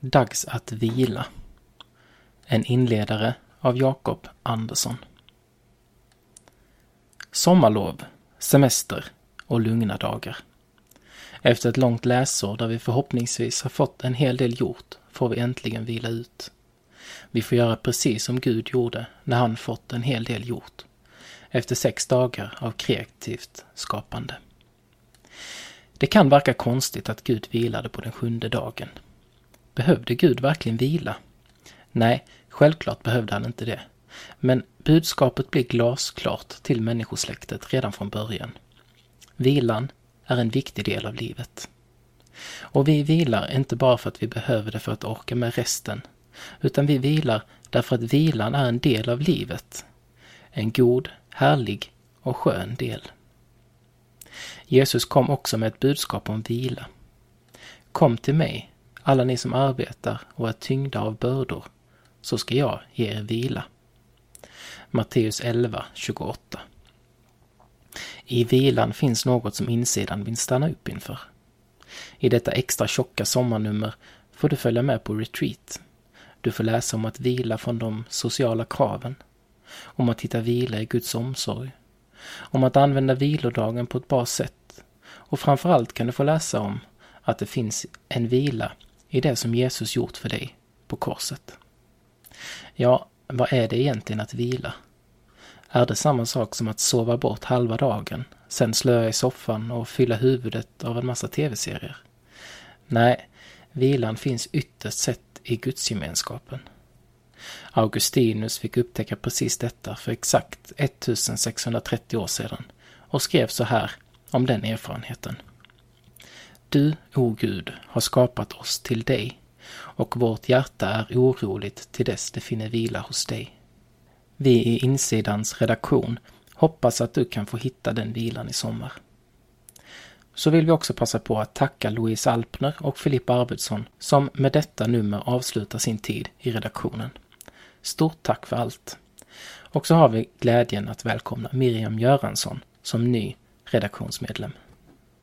Dags att vila. En inledare av Jakob Andersson. Sommarlov, semester och lugna dagar. Efter ett långt läsår där vi förhoppningsvis har fått en hel del gjort får vi äntligen vila ut. Vi får göra precis som Gud gjorde när han fått en hel del gjort. Efter sex dagar av kreativt skapande. Det kan verka konstigt att Gud vilade på den sjunde dagen. Behövde Gud verkligen vila? Nej, självklart behövde han inte det. Men budskapet blir glasklart till människosläktet redan från början. Vilan är en viktig del av livet. Och vi vilar inte bara för att vi behöver det för att orka med resten, utan vi vilar därför att vilan är en del av livet. En god, härlig och skön del. Jesus kom också med ett budskap om vila. Kom till mig, alla ni som arbetar och är tyngda av bördor, så ska jag ge er vila. Matteus 11, 28. I vilan finns något som insidan vill stanna upp inför. I detta extra tjocka sommarnummer får du följa med på retreat. Du får läsa om att vila från de sociala kraven, om att hitta vila i Guds omsorg, om att använda vilodagen på ett bra sätt och framförallt kan du få läsa om att det finns en vila i det som Jesus gjort för dig på korset. Ja, vad är det egentligen att vila? Är det samma sak som att sova bort halva dagen, sen slöa i soffan och fylla huvudet av en massa tv-serier? Nej, vilan finns ytterst sett i gudsgemenskapen. Augustinus fick upptäcka precis detta för exakt 1630 år sedan och skrev så här om den erfarenheten. Du, o Gud, har skapat oss till dig och vårt hjärta är oroligt till dess det finner vila hos dig. Vi i Insidans redaktion hoppas att du kan få hitta den vilan i sommar. Så vill vi också passa på att tacka Louise Alpner och Filippa Arvidsson som med detta nummer avslutar sin tid i redaktionen. Stort tack för allt! Och så har vi glädjen att välkomna Miriam Göransson som ny redaktionsmedlem.